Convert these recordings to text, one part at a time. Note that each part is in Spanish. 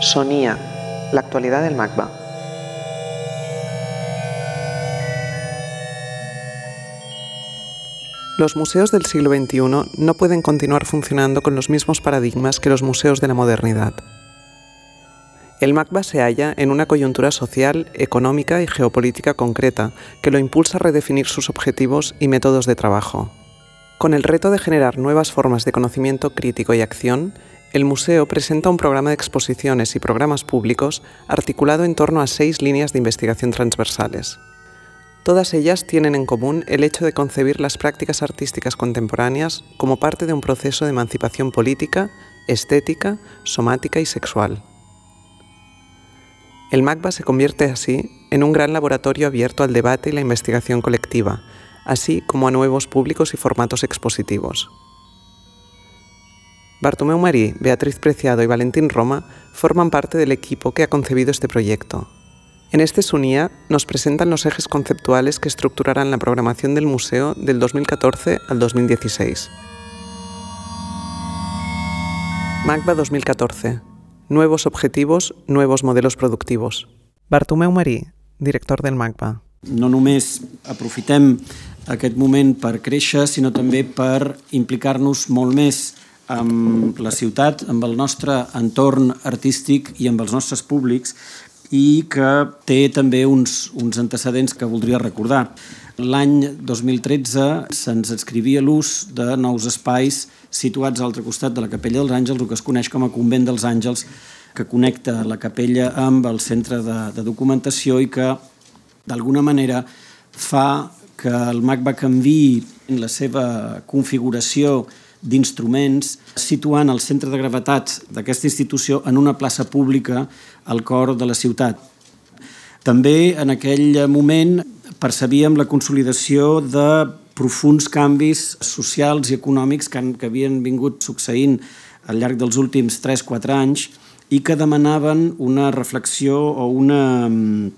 Sonía, la actualidad del MACBA. Los museos del siglo XXI no pueden continuar funcionando con los mismos paradigmas que los museos de la modernidad. El MACBA se halla en una coyuntura social, económica y geopolítica concreta que lo impulsa a redefinir sus objetivos y métodos de trabajo. Con el reto de generar nuevas formas de conocimiento crítico y acción, el museo presenta un programa de exposiciones y programas públicos articulado en torno a seis líneas de investigación transversales. Todas ellas tienen en común el hecho de concebir las prácticas artísticas contemporáneas como parte de un proceso de emancipación política, estética, somática y sexual. El MACBA se convierte así en un gran laboratorio abierto al debate y la investigación colectiva, así como a nuevos públicos y formatos expositivos. Bartomeu Marí, Beatriz Preciado y Valentín Roma forman parte del equipo que ha concebido este proyecto. En este SUNIA nos presentan los ejes conceptuales que estructurarán la programación del museo del 2014 al 2016. MACBA 2014 Nuevos objetivos, nuevos modelos productivos. Bartomeu Marí, director del MACBA. No només aprofitem aquest moment per créixer, sinó també per implicar-nos molt més amb la ciutat, amb el nostre entorn artístic i amb els nostres públics i que té també uns, uns antecedents que voldria recordar. L'any 2013 se'ns escrivia l'ús de nous espais situats a l'altre costat de la Capella dels Àngels, el que es coneix com a Convent dels Àngels, que connecta la capella amb el centre de, de documentació i que d'alguna manera fa que el MAC va canvi la seva configuració d'instruments, situant el centre de gravetat d'aquesta institució en una plaça pública al cor de la ciutat. També en aquell moment percebíem la consolidació de profuns canvis socials i econòmics que, han, que havien vingut succeint al llarg dels últims 3-4 anys i que demanaven una reflexió o una mm,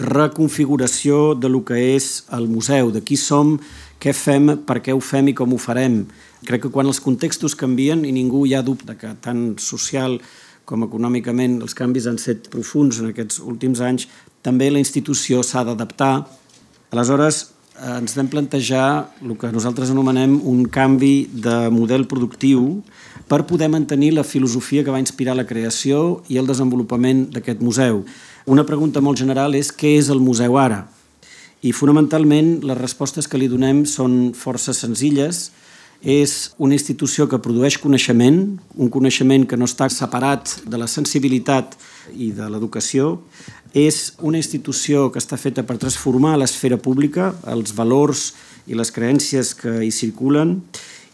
reconfiguració de lo que és el museu, de qui som, què fem, per què ho fem i com ho farem. Crec que quan els contextos canvien, i ningú hi ha dubte que tant social com econòmicament els canvis han set profuns en aquests últims anys, també la institució s'ha d'adaptar. Aleshores, Eh, ens vam plantejar el que nosaltres anomenem un canvi de model productiu per poder mantenir la filosofia que va inspirar la creació i el desenvolupament d'aquest museu. Una pregunta molt general és què és el museu ara? I fonamentalment les respostes que li donem són força senzilles. És una institució que produeix coneixement, un coneixement que no està separat de la sensibilitat i de l'educació, és una institució que està feta per transformar l'esfera pública, els valors i les creències que hi circulen,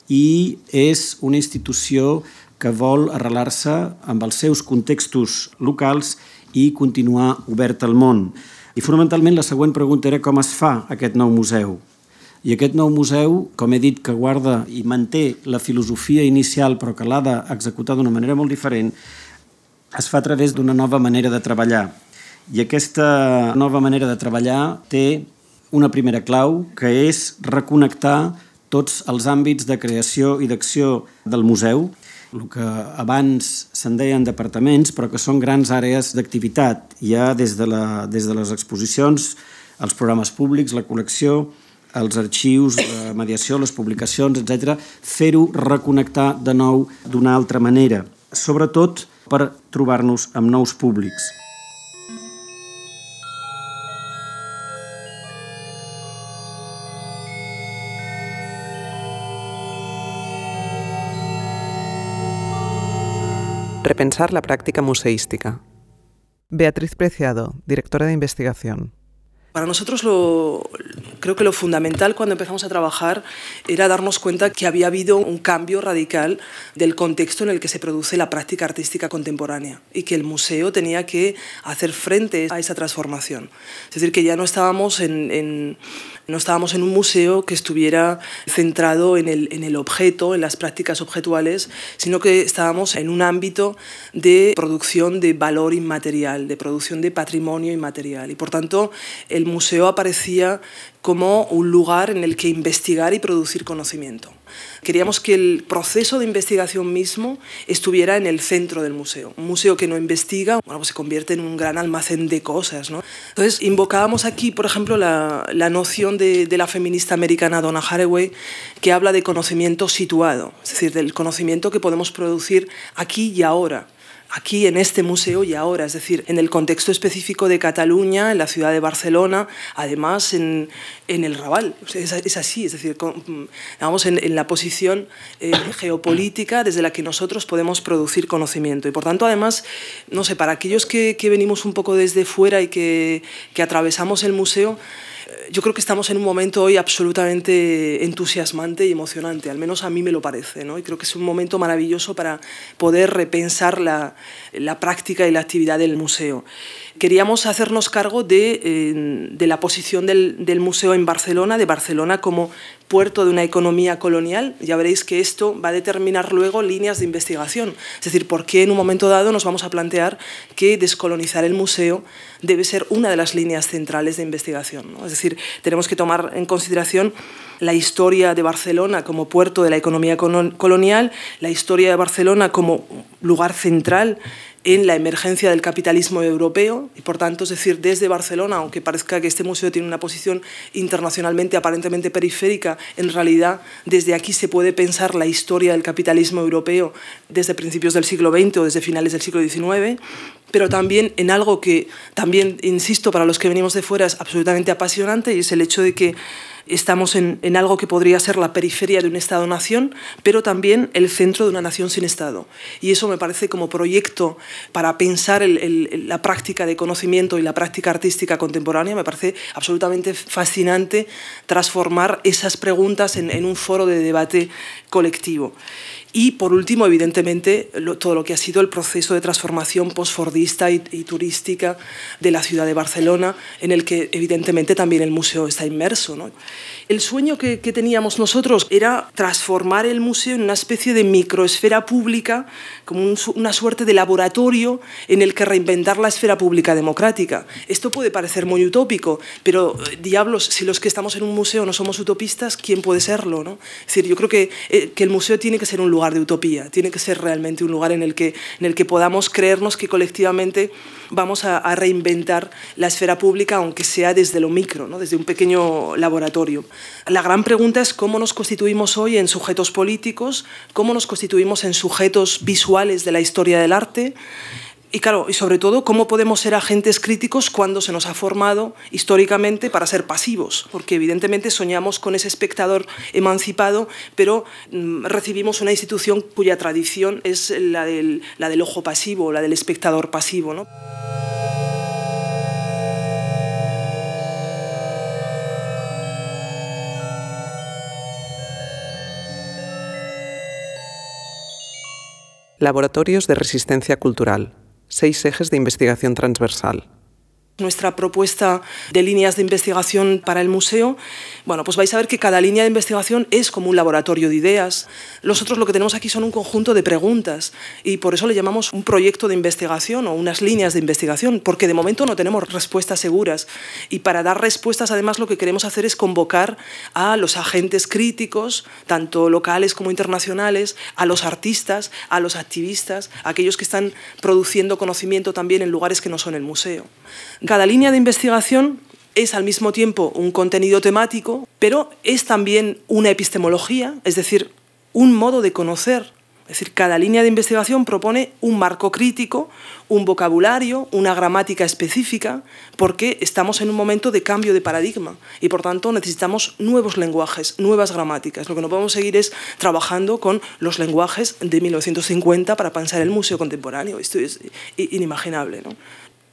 i és una institució que vol arrelar-se amb els seus contextos locals i continuar obert al món. I fonamentalment la següent pregunta era com es fa aquest nou museu. I aquest nou museu, com he dit, que guarda i manté la filosofia inicial però que l'ha d'executar d'una manera molt diferent, es fa a través d'una nova manera de treballar. I aquesta nova manera de treballar té una primera clau, que és reconnectar tots els àmbits de creació i d'acció del museu, el que abans se'n deien departaments, però que són grans àrees d'activitat. Hi ha des de, la, des de les exposicions, els programes públics, la col·lecció, els arxius, la mediació, les publicacions, etc. fer-ho reconnectar de nou d'una altra manera, sobretot per trobar-nos amb nous públics. Repensar la práctica museística. Beatriz Preciado, directora de investigación. Para nosotros lo, creo que lo fundamental cuando empezamos a trabajar era darnos cuenta que había habido un cambio radical del contexto en el que se produce la práctica artística contemporánea y que el museo tenía que hacer frente a esa transformación. Es decir, que ya no estábamos en, en no estábamos en un museo que estuviera centrado en el, en el objeto, en las prácticas objetuales, sino que estábamos en un ámbito de producción de valor inmaterial, de producción de patrimonio inmaterial. Y por tanto, el el museo aparecía como un lugar en el que investigar y producir conocimiento. Queríamos que el proceso de investigación mismo estuviera en el centro del museo. Un museo que no investiga bueno, pues se convierte en un gran almacén de cosas. ¿no? Entonces, invocábamos aquí, por ejemplo, la, la noción de, de, la feminista americana Donna Haraway, que habla de conocimiento situado, es decir, del conocimiento que podemos producir aquí y ahora aquí en este museo y ahora, es decir, en el contexto específico de Cataluña, en la ciudad de Barcelona, además en, en el Raval. es, así, es decir, vamos en, en, la posición eh, geopolítica desde la que nosotros podemos producir conocimiento. Y por tanto, además, no sé, para aquellos que, que venimos un poco desde fuera y que, que atravesamos el museo, yo creo que estamos en un momento hoy absolutamente entusiasmante y emocionante, al menos a mí me lo parece, ¿no? y creo que es un momento maravilloso para poder repensar la, la práctica y la actividad del museo queríamos hacernos cargo de, eh, la posición del, museo en Barcelona, de Barcelona como puerto de una economía colonial. Ya veréis que esto va a determinar luego líneas de investigación. Es decir, por qué en un momento dado nos vamos a plantear que descolonizar el museo debe ser una de las líneas centrales de investigación. Es decir, tenemos que tomar en consideración la historia de Barcelona como puerto de la economía colonial, la historia de Barcelona como lugar central en la emergencia del capitalismo europeo y por tanto, es decir, desde Barcelona, aunque parezca que este museo tiene una posición internacionalmente aparentemente periférica, en realidad desde aquí se puede pensar la historia del capitalismo europeo desde principios del siglo XX o desde finales del siglo XIX, pero también en algo que también, insisto, para los que venimos de fuera es absolutamente apasionante y es el hecho de que estamos en, en algo que podría ser la periferia de un Estado-nación, pero también el centro de una nación sin Estado. Y eso me parece como proyecto para pensar la práctica de conocimiento y la práctica artística contemporánea, me parece absolutamente fascinante transformar esas preguntas en, en un foro de debate colectivo. Y por último, evidentemente, lo, todo lo que ha sido el proceso de transformación postfordista y, y, turística de la ciudad de Barcelona, en el que evidentemente también el museo está inmerso. ¿no? El sueño que, que, teníamos nosotros era transformar el museo en una especie de microesfera pública, como un, una suerte de laboratorio en el que reinventar la esfera pública democrática. Esto puede parecer muy utópico, pero eh, diablos, si los que estamos en un museo no somos utopistas, ¿quién puede serlo? ¿no? Es decir, yo creo que, eh, que el museo tiene que ser un lugar de utopía, tiene que ser realmente un lugar en el que, en el que podamos creernos que colectivamente vamos a, a reinventar la esfera pública, aunque sea desde lo micro, ¿no? desde un pequeño laboratorio. La gran pregunta es cómo nos constituimos hoy en sujetos políticos, cómo nos constituimos en sujetos visuales de la historia del arte y claro, y sobre todo, cómo podemos ser agentes críticos cuando se nos ha formado históricamente para ser pasivos, porque evidentemente soñamos con ese espectador emancipado, pero mmm, recibimos una institución cuya tradición es la del, la del ojo pasivo, la del espectador pasivo. ¿no? Laboratorios de Resistencia Cultural. Seis ejes de investigación transversal. Nuestra propuesta de líneas de investigación para el museo, bueno, pues vais a ver que cada línea de investigación es como un laboratorio de ideas. Nosotros lo que tenemos aquí son un conjunto de preguntas y por eso le llamamos un proyecto de investigación o unas líneas de investigación, porque de momento no tenemos respuestas seguras. Y para dar respuestas, además, lo que queremos hacer es convocar a los agentes críticos, tanto locales como internacionales, a los artistas, a los activistas, a aquellos que están produciendo conocimiento también en lugares que no son el museo. Cada línea de investigación es al mismo tiempo un contenido temático, pero es también una epistemología, es decir, un modo de conocer. Es decir, cada línea de investigación propone un marco crítico, un vocabulario, una gramática específica, porque estamos en un momento de cambio de paradigma y por tanto necesitamos nuevos lenguajes, nuevas gramáticas. Lo que no podemos seguir es trabajando con los lenguajes de 1950 para pensar el museo contemporáneo. Esto es inimaginable. ¿no?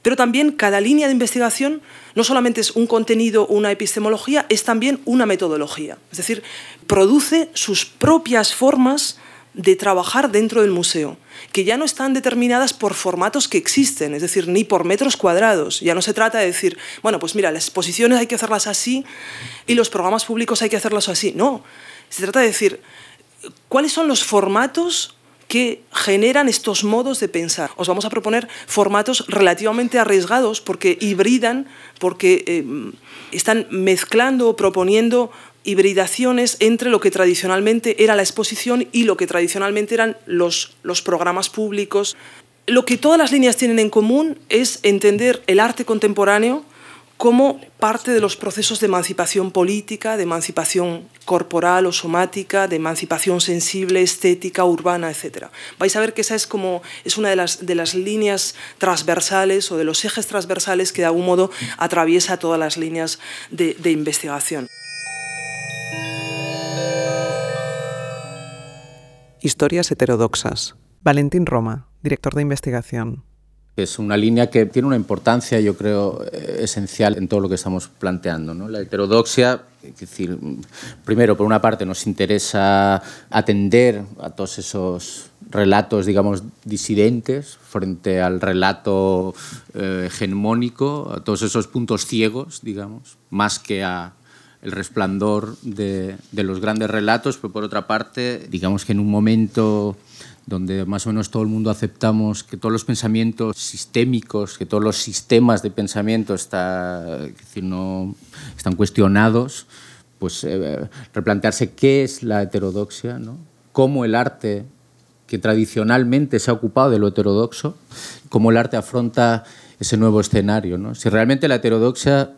Pero también cada línea de investigación no solamente es un contenido, una epistemología, es también una metodología. Es decir, produce sus propias formas de trabajar dentro del museo, que ya no están determinadas por formatos que existen, es decir, ni por metros cuadrados. Ya no se trata de decir, bueno, pues mira, las exposiciones hay que hacerlas así y los programas públicos hay que hacerlos así. No, se trata de decir, ¿cuáles son los formatos que generan estos modos de pensar. Os vamos a proponer formatos relativamente arriesgados porque hibridan, porque eh, están mezclando o proponiendo hibridaciones entre lo que tradicionalmente era la exposición y lo que tradicionalmente eran los, los programas públicos. Lo que todas las líneas tienen en común es entender el arte contemporáneo como parte de los procesos de emancipación política, de emancipación corporal o somática, de emancipación sensible, estética, urbana, etc. Vais a ver que esa es, como, es una de las, de las líneas transversales o de los ejes transversales que de algún modo atraviesa todas las líneas de, de investigación. Historias heterodoxas. Valentín Roma, director de investigación. Es una línea que tiene una importancia, yo creo, eh, esencial en todo lo que estamos planteando. ¿no? La heterodoxia, es decir, primero, por una parte, nos interesa atender a todos esos relatos, digamos, disidentes frente al relato eh, hegemónico, a todos esos puntos ciegos, digamos, más que a el resplandor de, de los grandes relatos, pero por otra parte, digamos que en un momento donde más o menos todo el mundo aceptamos que todos los pensamientos sistémicos, que todos los sistemas de pensamiento está, decir, no, están cuestionados, pues eh, replantearse qué es la heterodoxia, ¿no? cómo el arte que tradicionalmente se ha ocupado de lo heterodoxo, cómo el arte afronta ese nuevo escenario. ¿no? Si realmente la heterodoxia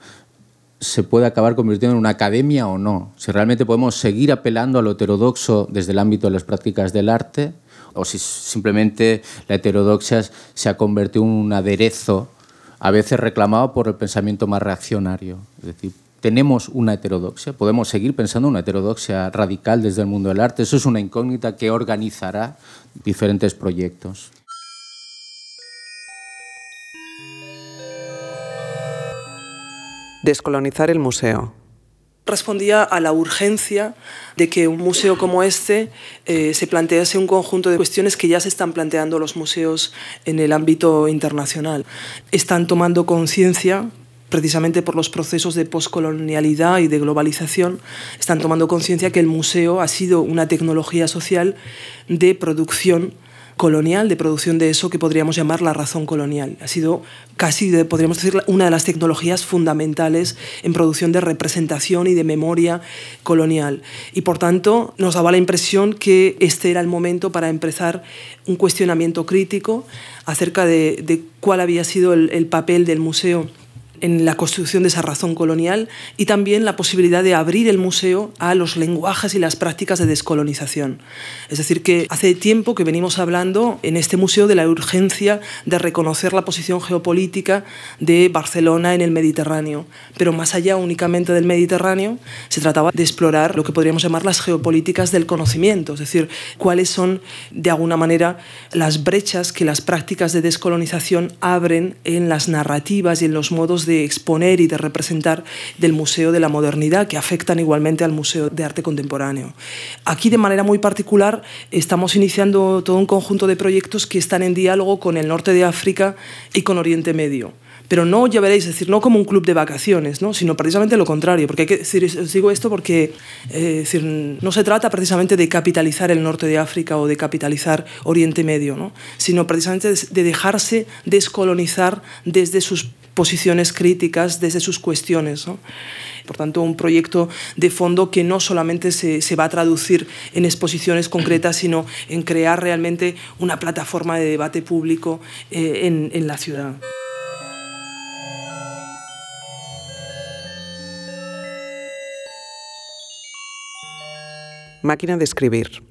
se puede acabar convirtiendo en una academia o no, si realmente podemos seguir apelando a lo heterodoxo desde el ámbito de las prácticas del arte, o si simplemente la heterodoxia se ha convertido en un aderezo a veces reclamado por el pensamiento más reaccionario. Es decir, tenemos una heterodoxia, podemos seguir pensando una heterodoxia radical desde el mundo del arte. Eso es una incógnita que organizará diferentes proyectos. Descolonizar el museo respondía a la urgencia de que un museo como este eh, se plantease un conjunto de cuestiones que ya se están planteando los museos en el ámbito internacional. Están tomando conciencia precisamente por los procesos de poscolonialidad y de globalización, están tomando conciencia que el museo ha sido una tecnología social de producción colonial, de producción de eso que podríamos llamar la razón colonial. Ha sido casi, podríamos decir, una de las tecnologías fundamentales en producción de representación y de memoria colonial. Y por tanto, nos daba la impresión que este era el momento para empezar un cuestionamiento crítico acerca de, cuál había sido el papel del museo en la construcción de esa razón colonial y también la posibilidad de abrir el museo a los lenguajes y las prácticas de descolonización. Es decir, que hace tiempo que venimos hablando en este museo de la urgencia de reconocer la posición geopolítica de Barcelona en el Mediterráneo, pero más allá únicamente del Mediterráneo, se trataba de explorar lo que podríamos llamar las geopolíticas del conocimiento, es decir, cuáles son de alguna manera las brechas que las prácticas de descolonización abren en las narrativas y en los modos de exponer y de representar del Museo de la Modernidad, que afectan igualmente al Museo de Arte Contemporáneo. Aquí, de manera muy particular, estamos iniciando todo un conjunto de proyectos que están en diálogo con el norte de África y con Oriente Medio pero no, ya veréis, decir, no como un club de vacaciones, ¿no? sino precisamente lo contrario, porque hay os digo esto porque eh, no se trata precisamente de capitalizar el norte de África o de capitalizar Oriente Medio, ¿no? sino precisamente de dejarse descolonizar desde sus posiciones críticas desde sus cuestiones. Por tanto, un proyecto de fondo que no solamente se, va a traducir en exposiciones concretas, sino en crear realmente una plataforma de debate público eh, en, en la ciudad. Máquina de escribir.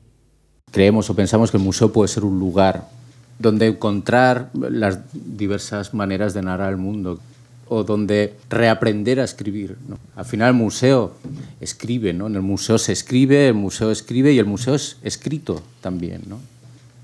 Creemos o pensamos que el museo puede ser un lugar donde encontrar las diversas maneras de narrar el mundo o donde reaprender a escribir. Al final el museo escribe, ¿no? en el museo se escribe, el museo escribe y el museo es escrito también. ¿no?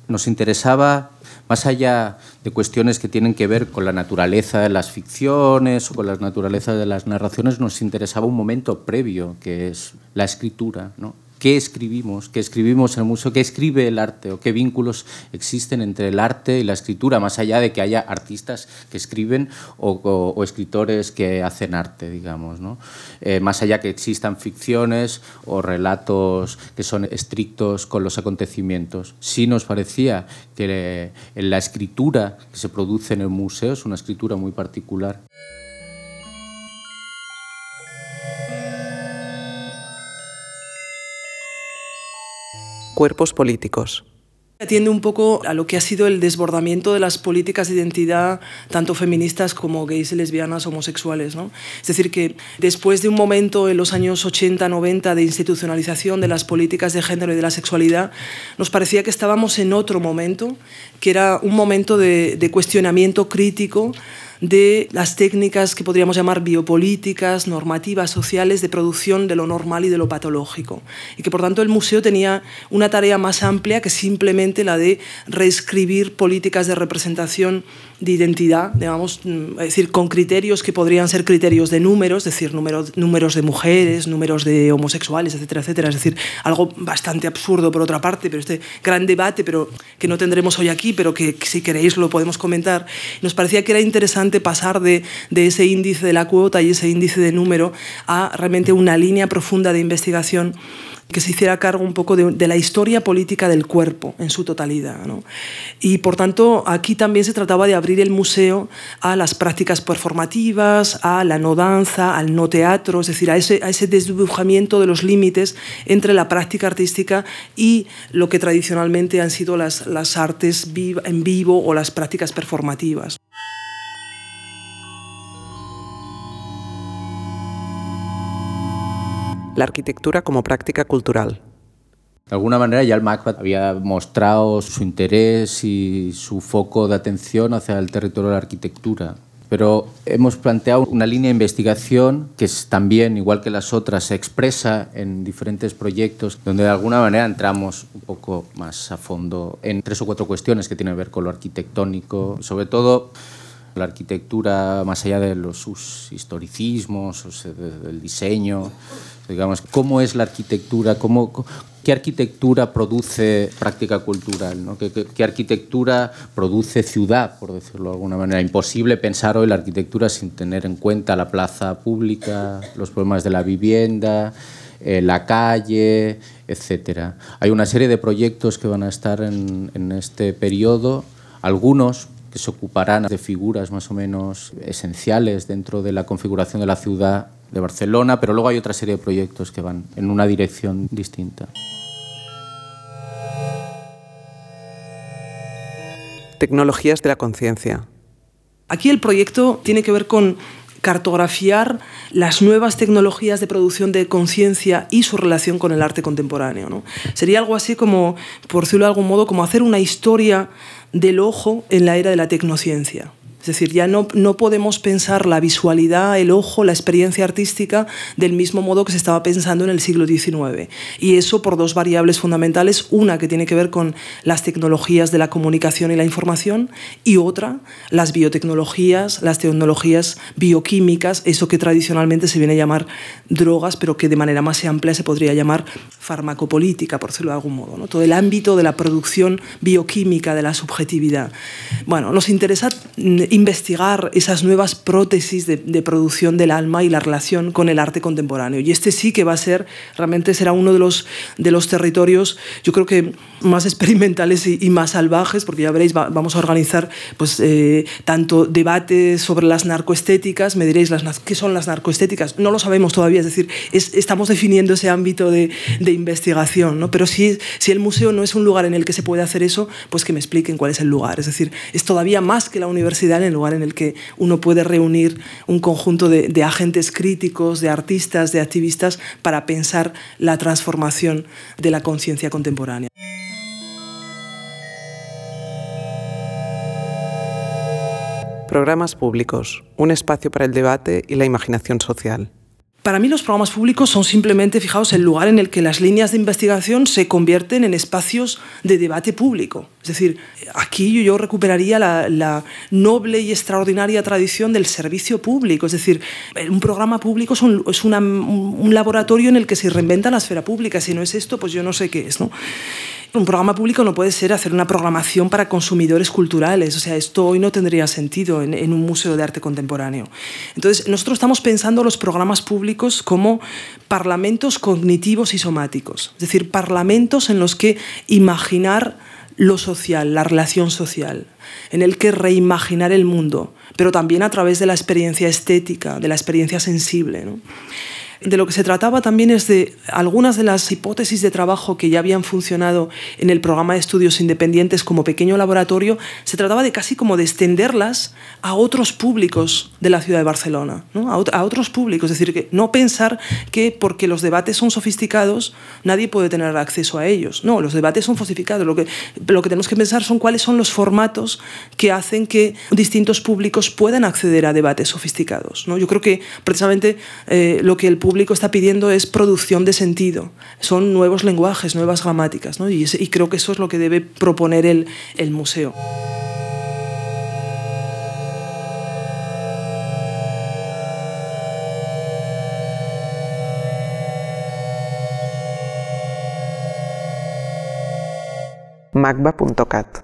Nos interesaba, más allá de cuestiones que tienen que ver con la naturaleza de las ficciones o con la naturaleza de las narraciones, nos interesaba un momento previo, que es la escritura. ¿no? Qué escribimos, qué escribimos en el museo, qué escribe el arte o qué vínculos existen entre el arte y la escritura, más allá de que haya artistas que escriben o, escritores que hacen arte, digamos. ¿no? Eh, más allá que existan ficciones o relatos que son estrictos con los acontecimientos. Sí nos parecía que la escritura que se produce en el museo es una escritura muy particular. Cuerpos políticos. Atiende un poco a lo que ha sido el desbordamiento de las políticas de identidad, tanto feministas como gays, lesbianas, homosexuales. ¿no? Es decir, que después de un momento en los años 80, 90 de institucionalización de las políticas de género y de la sexualidad, nos parecía que estábamos en otro momento, que era un momento de, de cuestionamiento crítico de las técnicas que podríamos llamar biopolíticas, normativas, sociales de producción de lo normal y de lo patológico. Y que por tanto el museo tenía una tarea más amplia que simplemente la de reescribir políticas de representación de identidad, digamos, mm, decir, con criterios que podrían ser criterios de números, decir, números, números de mujeres, números de homosexuales, etcétera, etcétera. Es decir, algo bastante absurdo por otra parte, pero este gran debate, pero que no tendremos hoy aquí, pero que si queréis lo podemos comentar. Nos parecía que era interesante pasar de, de, ese índice de la cuota y ese índice de número a realmente una línea profunda de investigación que se hiciera cargo un poco de, la historia política del cuerpo en su totalidad. ¿no? Y por tanto, aquí también se trataba de abrir el museo a las prácticas performativas, a la no danza, al no teatro, es decir, a ese, a ese desdibujamiento de los límites entre la práctica artística y lo que tradicionalmente han sido las, las artes en vivo o las prácticas performativas. La arquitectura como práctica cultural. De alguna manera ya el MACBA había mostrado su interés y su foco de atención hacia el territorio de la arquitectura. Pero hemos planteado una línea de investigación que es también, igual que las otras, se expresa en diferentes proyectos donde de alguna manera entramos un poco más a fondo en tres o cuatro cuestiones que tienen que ver con lo arquitectónico, sobre todo la arquitectura más allá de los sus historicismos, del diseño, digamos, cómo es la arquitectura, cómo, qué arquitectura produce práctica cultural, ¿no? ¿Qué, arquitectura produce ciudad, por decirlo de alguna manera. Imposible pensar hoy la arquitectura sin tener en cuenta la plaza pública, los problemas de la vivienda, eh, la calle, etc. Hay una serie de proyectos que van a estar en, en este periodo, algunos que se ocuparán de figuras más o menos esenciales dentro de la configuración de la ciudad de Barcelona, pero luego hay otra serie de proyectos que van en una dirección distinta. Tecnologías de la conciencia. Aquí el proyecto tiene que ver con cartografiar las nuevas tecnologías de producción de conciencia y su relación con el arte contemporáneo. Sería algo así como, por decirlo de algún modo, como hacer una historia del ojo en la era de la tecnociencia. Es decir, ya no, no podemos pensar la visualidad, el ojo, la experiencia artística del mismo modo que se estaba pensando en el siglo XIX. Y eso por dos variables fundamentales. Una que tiene que ver con las tecnologías de la comunicación y la información y otra, las biotecnologías, las tecnologías bioquímicas, eso que tradicionalmente se viene a llamar drogas, pero que de manera más amplia se podría llamar farmacopolítica, por decirlo de algún modo. ¿no? Todo el ámbito de la producción bioquímica de la subjetividad. Bueno, nos interesa investigar esas nuevas prótesis de, producción del alma y la relación con el arte contemporáneo. Y este sí que va a ser, realmente será uno de los, de los territorios, yo creo que más experimentales y, más salvajes, porque ya veréis, vamos a organizar pues, eh, tanto debates sobre las narcoestéticas, me diréis, las, ¿qué son las narcoestéticas? No lo sabemos todavía, es decir, estamos definiendo ese ámbito de, investigación, ¿no? pero si, si el museo no es un lugar en el que se puede hacer eso, pues que me expliquen cuál es el lugar. Es decir, es todavía más que la universidad en el lugar en el que uno puede reunir un conjunto de, agentes críticos, de artistas, de activistas, para pensar la transformación de la conciencia contemporánea. Programas públicos, un espacio para el debate y la imaginación social. Para mí los programas públicos son simplemente, fijaos, el lugar en el que las líneas de investigación se convierten en espacios de debate público. Es decir, aquí yo recuperaría la, noble y extraordinaria tradición del servicio público. Es decir, un programa público es, un, un laboratorio en el que se reinventa la esfera pública. Si no es esto, pues yo no sé qué es. ¿no? Un programa público no puede ser hacer una programación para consumidores culturales. O sea, esto hoy no tendría sentido en, un museo de arte contemporáneo. Entonces, nosotros estamos pensando los programas públicos como parlamentos cognitivos y somáticos. Es decir, parlamentos en los que imaginar lo social, la relación social, en el que reimaginar el mundo, pero también a través de la experiencia estética, de la experiencia sensible. ¿no? De lo que se trataba también es de algunas de las hipótesis de trabajo que ya habían funcionado en el programa de estudios independientes como pequeño laboratorio, se trataba de casi como de extenderlas a otros públicos de la ciudad de Barcelona, a, otros públicos. Es decir, que no pensar que porque los debates son sofisticados nadie puede tener acceso a ellos. No, los debates son falsificados. Lo que, lo que tenemos que pensar son cuáles son los formatos que hacen que distintos públicos puedan acceder a debates sofisticados. ¿no? Yo creo que precisamente eh, lo que el público público está pidiendo es producción de sentido, son nuevos lenguajes, nuevas gramáticas, ¿no? y, creo que eso es lo que debe proponer el, el museo. magba.cat